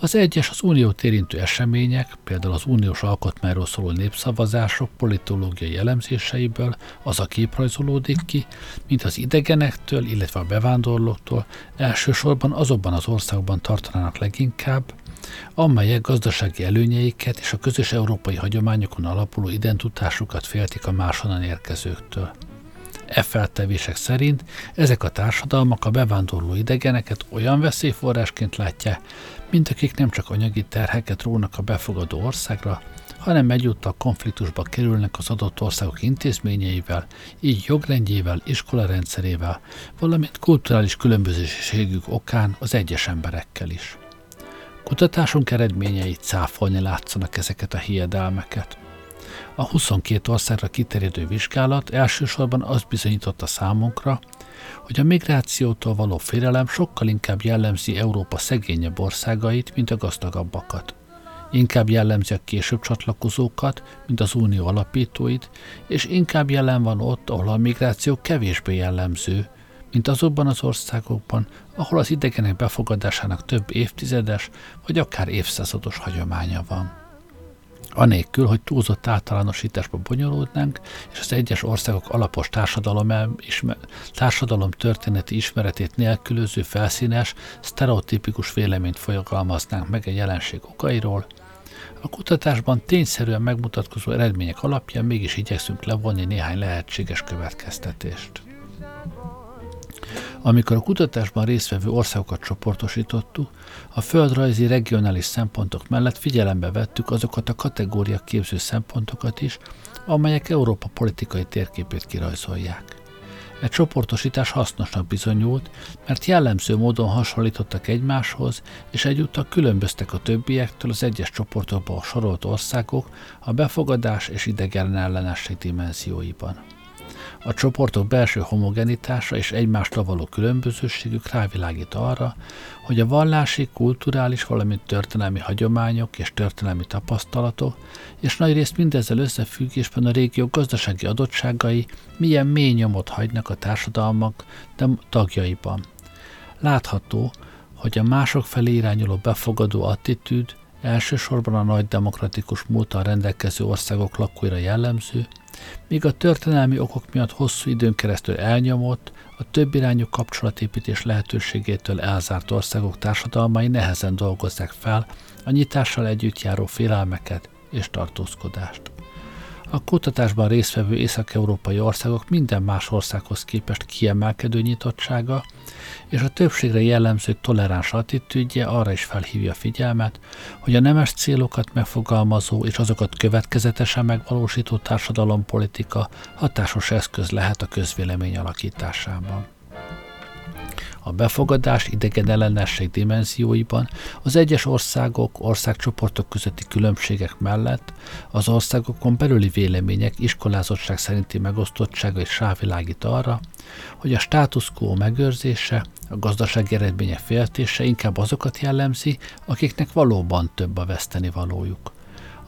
Speaker 1: az egyes az uniót érintő események, például az uniós alkotmányról szóló népszavazások politológiai elemzéseiből az a kép rajzolódik ki, mint az idegenektől, illetve a bevándorlóktól elsősorban azokban az országokban tartanának leginkább, amelyek gazdasági előnyeiket és a közös európai hagyományokon alapuló identitásukat féltik a máshonnan érkezőktől. E feltevések szerint ezek a társadalmak a bevándorló idegeneket olyan veszélyforrásként látják, mint akik nem csak anyagi terheket rónak a befogadó országra, hanem egyúttal konfliktusba kerülnek az adott országok intézményeivel, így jogrendjével, iskolarendszerével, valamint kulturális különbözőségük okán az egyes emberekkel is. Kutatásunk eredményei cáfolni látszanak ezeket a hiedelmeket. A 22 országra kiterjedő vizsgálat elsősorban azt bizonyította számunkra, hogy a migrációtól való félelem sokkal inkább jellemzi Európa szegényebb országait, mint a gazdagabbakat. Inkább jellemzi a később csatlakozókat, mint az unió alapítóit, és inkább jelen van ott, ahol a migráció kevésbé jellemző, mint azokban az országokban, ahol az idegenek befogadásának több évtizedes vagy akár évszázados hagyománya van anélkül, hogy túlzott általánosításba bonyolódnánk, és az egyes országok alapos társadalom, ismer, társadalom történeti ismeretét nélkülöző felszínes, sztereotipikus véleményt fogalmaznánk meg egy jelenség okairól, a kutatásban tényszerűen megmutatkozó eredmények alapján mégis igyekszünk levonni néhány lehetséges következtetést. Amikor a kutatásban résztvevő országokat csoportosítottuk, a földrajzi regionális szempontok mellett figyelembe vettük azokat a kategória képző szempontokat is, amelyek Európa politikai térképét kirajzolják. Egy csoportosítás hasznosnak bizonyult, mert jellemző módon hasonlítottak egymáshoz, és egyúttal különböztek a többiektől az egyes csoportokba sorolt országok a befogadás és idegen ellenesség dimenzióiban. A csoportok belső homogenitása és egymástól való különbözőségük rávilágít arra, hogy a vallási, kulturális, valamint történelmi hagyományok és történelmi tapasztalatok, és nagyrészt mindezzel összefüggésben a régió gazdasági adottságai milyen mély nyomot hagynak a társadalmak de tagjaiban. Látható, hogy a mások felé irányuló befogadó attitűd elsősorban a nagy demokratikus múltal rendelkező országok lakóira jellemző, míg a történelmi okok miatt hosszú időn keresztül elnyomott, a több irányú kapcsolatépítés lehetőségétől elzárt országok társadalmai nehezen dolgozzák fel a nyitással együtt járó félelmeket és tartózkodást. A kutatásban résztvevő észak-európai országok minden más országhoz képest kiemelkedő nyitottsága és a többségre jellemző toleráns attitűdje arra is felhívja figyelmet, hogy a nemes célokat megfogalmazó és azokat következetesen megvalósító társadalompolitika hatásos eszköz lehet a közvélemény alakításában a befogadás idegen ellenesség dimenzióiban az egyes országok, országcsoportok közötti különbségek mellett az országokon belüli vélemények iskolázottság szerinti megosztottsága is rávilágít arra, hogy a status quo megőrzése, a gazdasági eredmények féltése inkább azokat jellemzi, akiknek valóban több a veszteni valójuk.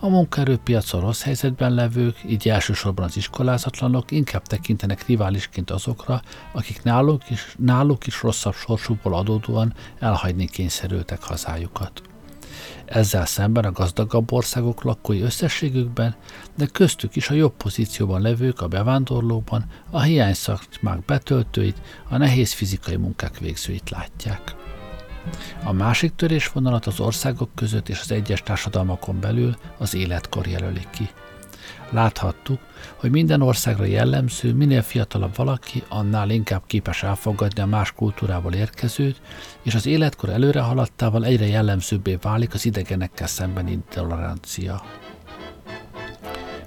Speaker 1: A munkaerőpiacon rossz helyzetben levők, így elsősorban az iskolázatlanok inkább tekintenek riválisként azokra, akik náluk is, náluk is rosszabb sorsukból adódóan elhagyni kényszerültek hazájukat. Ezzel szemben a gazdagabb országok lakói összességükben, de köztük is a jobb pozícióban levők a bevándorlóban a hiány szakmák betöltőit, a nehéz fizikai munkák végzőit látják. A másik törésvonalat az országok között és az egyes társadalmakon belül az életkor jelöli ki. Láthattuk, hogy minden országra jellemző, minél fiatalabb valaki, annál inkább képes elfogadni a más kultúrából érkezőt, és az életkor előre haladtával egyre jellemzőbbé válik az idegenekkel szembeni intolerancia.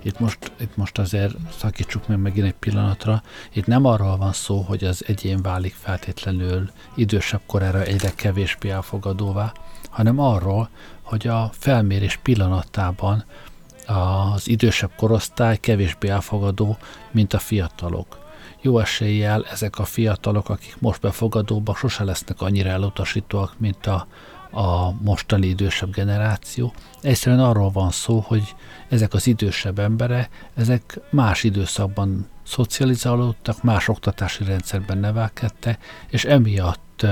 Speaker 1: Itt most, itt most azért szakítsuk meg megint egy pillanatra. Itt nem arról van szó, hogy az egyén válik feltétlenül idősebb korára egyre kevésbé elfogadóvá, hanem arról, hogy a felmérés pillanatában az idősebb korosztály kevésbé elfogadó, mint a fiatalok. Jó eséllyel ezek a fiatalok, akik most befogadóbbak, sose lesznek annyira elutasítóak, mint a, a mostani idősebb generáció. Egyszerűen arról van szó, hogy ezek az idősebb emberek, ezek más időszakban szocializálódtak, más oktatási rendszerben nevelkedtek, és emiatt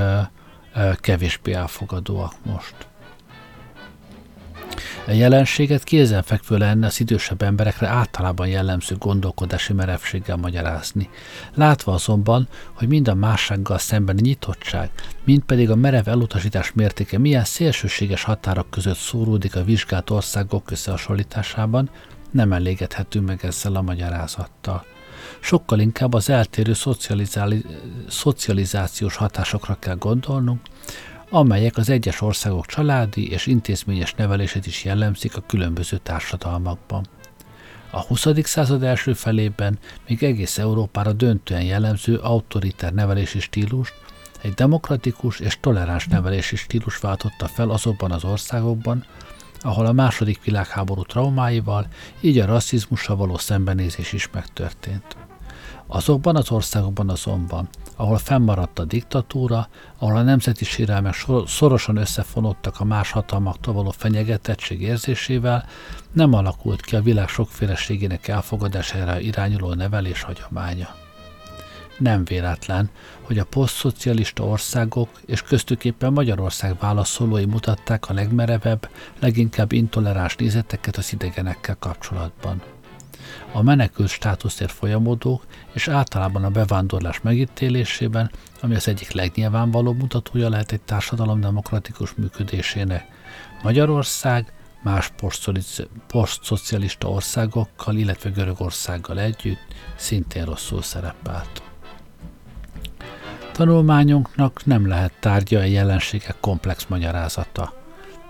Speaker 1: kevésbé elfogadóak most. A jelenséget kézenfekvő lenne az idősebb emberekre általában jellemző gondolkodási merevséggel magyarázni. Látva azonban, hogy mind a mássággal szemben nyitottság, mind pedig a merev elutasítás mértéke milyen szélsőséges határok között szóródik a vizsgált országok összehasonlításában, nem elégedhetünk meg ezzel a magyarázattal. Sokkal inkább az eltérő szocializációs hatásokra kell gondolnunk, amelyek az egyes országok családi és intézményes nevelését is jellemzik a különböző társadalmakban. A 20. század első felében még egész Európára döntően jellemző autoriter nevelési stílust, egy demokratikus és toleráns nevelési stílus váltotta fel azokban az országokban, ahol a második világháború traumáival, így a rasszizmussal való szembenézés is megtörtént. Azokban az országokban azonban, ahol fennmaradt a diktatúra, ahol a nemzeti sérelmek szorosan összefonódtak a más hatalmaktól való fenyegetettség érzésével, nem alakult ki a világ sokféleségének elfogadására irányuló nevelés hagyománya. Nem véletlen, hogy a posztszocialista országok és köztük éppen Magyarország válaszolói mutatták a legmerevebb, leginkább intoleráns nézeteket az idegenekkel kapcsolatban a menekült státuszért folyamodók és általában a bevándorlás megítélésében, ami az egyik legnyilvánvalóbb mutatója lehet egy társadalom demokratikus működésének. Magyarország más posztszocialista országokkal, illetve Görögországgal együtt szintén rosszul szerepelt. Tanulmányunknak nem lehet tárgya a jelenségek komplex magyarázata.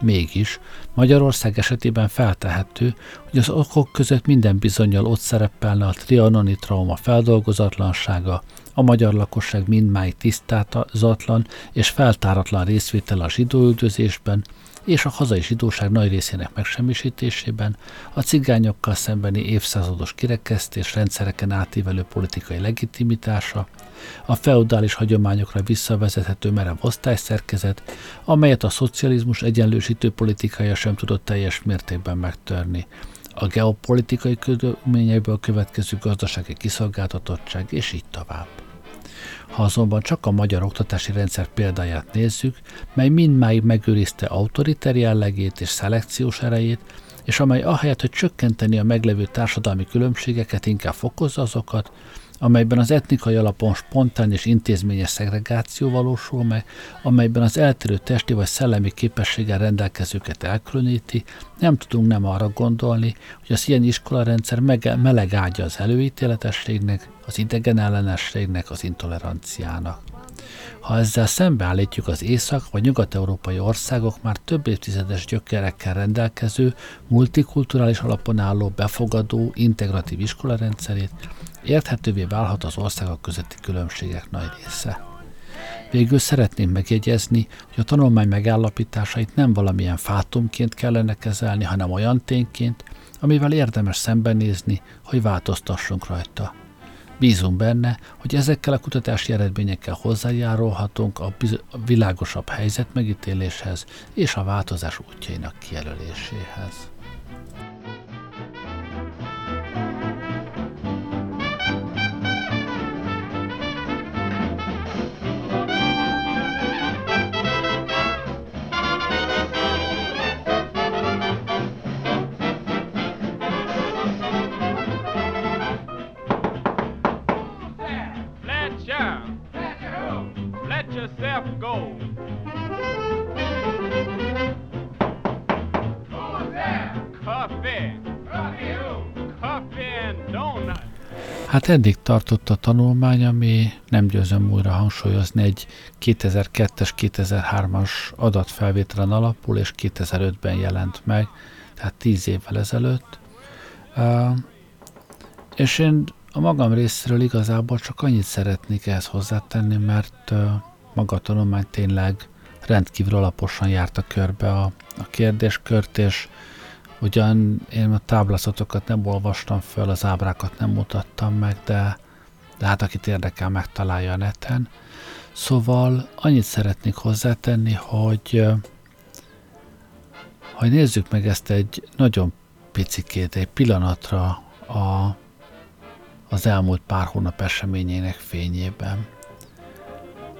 Speaker 1: Mégis Magyarország esetében feltehető, hogy az okok között minden bizonyal ott szerepelne a trianoni trauma feldolgozatlansága, a magyar lakosság mindmáig tisztázatlan és feltáratlan részvétel a zsidóüldözésben, és a hazai zsidóság nagy részének megsemmisítésében, a cigányokkal szembeni évszázados kirekesztés rendszereken átívelő politikai legitimitása, a feudális hagyományokra visszavezethető merev osztályszerkezet, amelyet a szocializmus egyenlősítő politikája sem tudott teljes mértékben megtörni, a geopolitikai körülményekből következő gazdasági kiszolgáltatottság, és így tovább. Ha azonban csak a magyar oktatási rendszer példáját nézzük, mely mindmáig megőrizte autoriter jellegét és szelekciós erejét, és amely ahelyett, hogy csökkenteni a meglevő társadalmi különbségeket, inkább fokozza azokat, amelyben az etnikai alapon spontán és intézményes szegregáció valósul meg, amelyben az eltérő testi vagy szellemi képességgel rendelkezőket elkülöníti, nem tudunk nem arra gondolni, hogy az ilyen iskolarendszer meleg ágya az előítéletességnek, az idegen ellenességnek, az intoleranciának. Ha ezzel szembeállítjuk az észak- vagy nyugat-európai országok már több évtizedes gyökerekkel rendelkező, multikulturális alapon álló, befogadó, integratív iskolarendszerét, érthetővé válhat az országok közötti különbségek nagy része. Végül szeretném megjegyezni, hogy a tanulmány megállapításait nem valamilyen fátumként kellene kezelni, hanem olyan tényként, amivel érdemes szembenézni, hogy változtassunk rajta. Bízunk benne, hogy ezekkel a kutatási eredményekkel hozzájárulhatunk a, biz- a világosabb helyzet megítéléshez és a változás útjainak kijelöléséhez. Hát eddig tartott a tanulmány, ami nem győzöm újra hangsúlyozni, egy 2002-es, 2003-as adatfelvételen alapul, és 2005-ben jelent meg, tehát 10 évvel ezelőtt. És én a magam részéről igazából csak annyit szeretnék ehhez hozzátenni, mert maga a tanulmány tényleg rendkívül alaposan járta körbe a, a kérdéskört, és Ugyan én a táblázatokat nem olvastam föl, az ábrákat nem mutattam meg, de, de hát akit érdekel, megtalálja a neten. Szóval annyit szeretnék hozzátenni, hogy ha nézzük meg ezt egy nagyon picikét, egy pillanatra a, az elmúlt pár hónap eseményének fényében.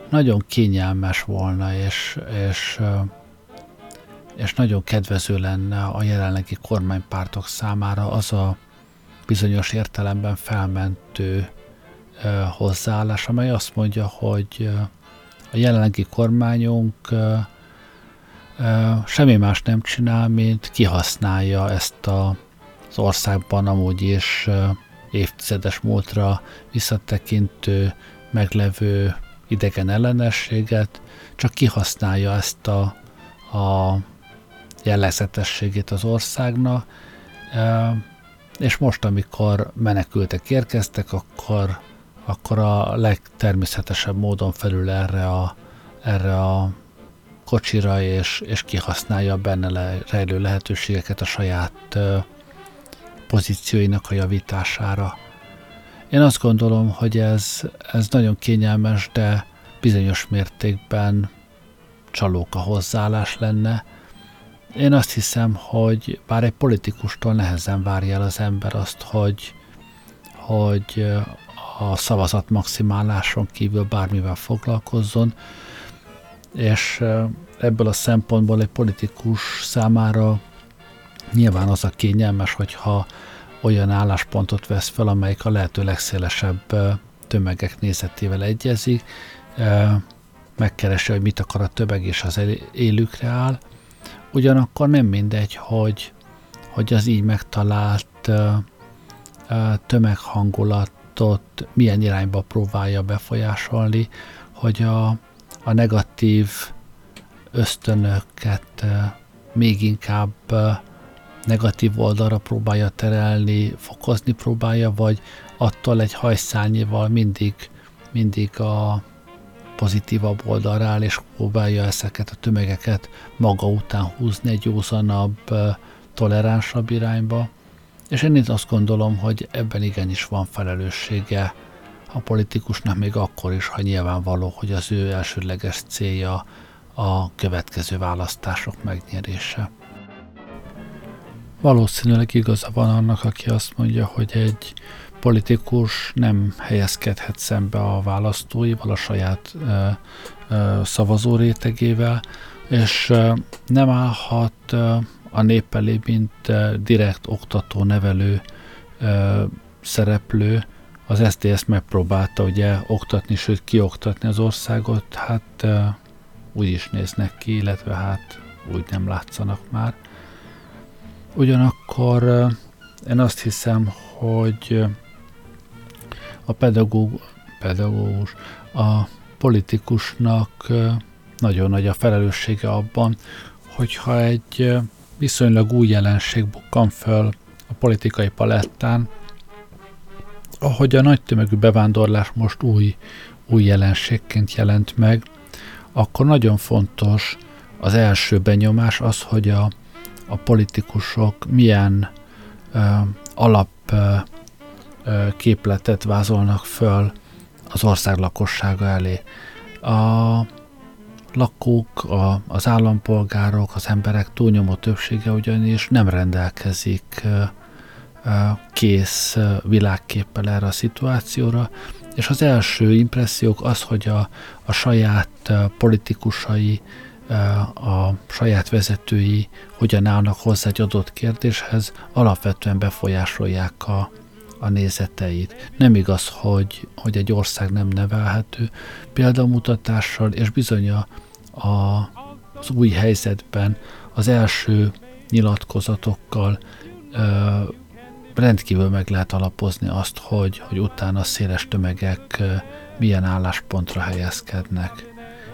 Speaker 1: Nagyon kényelmes volna, és, és és nagyon kedvező lenne a jelenlegi kormánypártok számára az a bizonyos értelemben felmentő hozzáállás, amely azt mondja, hogy a jelenlegi kormányunk semmi más nem csinál, mint kihasználja ezt a, az országban amúgy is évtizedes múltra visszatekintő, meglevő idegen ellenességet, csak kihasználja ezt a, a jellegzetességét az országnak, és most, amikor menekültek érkeztek, akkor, akkor a legtermészetesebb módon felül erre a, erre a kocsira, és, és kihasználja benne le, rejlő lehetőségeket a saját pozícióinak a javítására. Én azt gondolom, hogy ez, ez nagyon kényelmes, de bizonyos mértékben csalóka hozzáállás lenne. Én azt hiszem, hogy bár egy politikustól nehezen várja el az ember azt, hogy, hogy a szavazat maximáláson kívül bármivel foglalkozzon, és ebből a szempontból egy politikus számára nyilván az a kényelmes, hogyha olyan álláspontot vesz fel, amelyik a lehető legszélesebb tömegek nézetével egyezik, megkeresi, hogy mit akar a tömeg, és az élükre áll. Ugyanakkor nem mindegy, hogy, hogy az így megtalált tömeghangulatot milyen irányba próbálja befolyásolni, hogy a, a negatív ösztönöket még inkább negatív oldalra próbálja terelni, fokozni próbálja, vagy attól egy hajszányival mindig, mindig a pozitívabb oldalra és próbálja ezeket a tömegeket maga után húzni egy józanabb, toleránsabb irányba. És én itt azt gondolom, hogy ebben igenis van felelőssége a politikusnak még akkor is, ha nyilvánvaló, hogy az ő elsődleges célja a következő választások megnyerése. Valószínűleg igaza van annak, aki azt mondja, hogy egy politikus nem helyezkedhet szembe a választóival, a saját ö, ö, szavazó rétegével, és ö, nem állhat ö, a nép elé, mint ö, direkt oktató, nevelő ö, szereplő. Az SZDSZ megpróbálta ugye oktatni, sőt kioktatni az országot, hát ö, úgy is néznek ki, illetve hát úgy nem látszanak már. Ugyanakkor én azt hiszem, hogy a pedagóg, pedagógus, a politikusnak nagyon nagy a felelőssége abban, hogyha egy viszonylag új jelenség bukkan föl a politikai palettán, ahogy a nagy tömegű bevándorlás most új, új jelenségként jelent meg, akkor nagyon fontos az első benyomás az, hogy a, a politikusok milyen ö, alap ö, képletet vázolnak föl az ország lakossága elé. A lakók, a, az állampolgárok, az emberek túlnyomó többsége ugyanis nem rendelkezik kész világképpel erre a szituációra, és az első impressziók az, hogy a, a saját politikusai, a saját vezetői hogyan állnak hozzá egy adott kérdéshez, alapvetően befolyásolják a, a nézeteit. Nem igaz, hogy, hogy egy ország nem nevelhető példamutatással, és bizony a, a, az új helyzetben az első nyilatkozatokkal rendkívül meg lehet alapozni azt, hogy, hogy utána széles tömegek milyen álláspontra helyezkednek.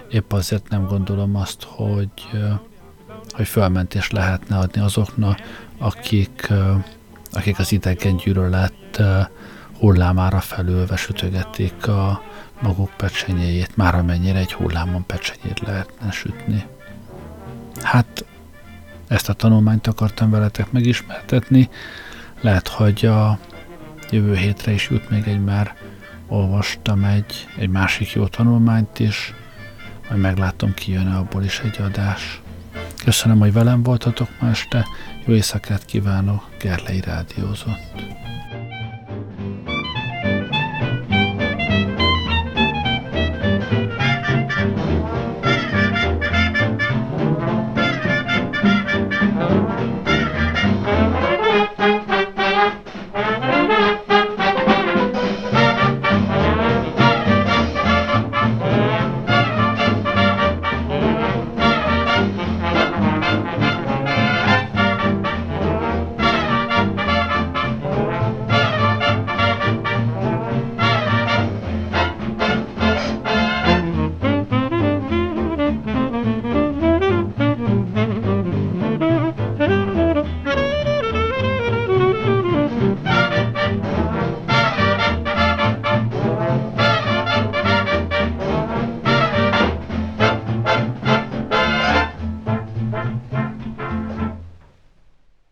Speaker 1: Épp azért nem gondolom azt, hogy, hogy fölmentést lehetne adni azoknak, akik, akik az idegen gyűlölet hullámára felülve sütögetik a maguk pecsenyéjét, már amennyire egy hullámon pecsenyét lehetne sütni. Hát ezt a tanulmányt akartam veletek megismertetni, lehet, hogy a jövő hétre is jut még egy már olvastam egy, egy másik jó tanulmányt is, majd meglátom, ki jön abból is egy adás. Köszönöm, hogy velem voltatok ma este, jó éjszakát kívánok, Gerlei Rádiózott.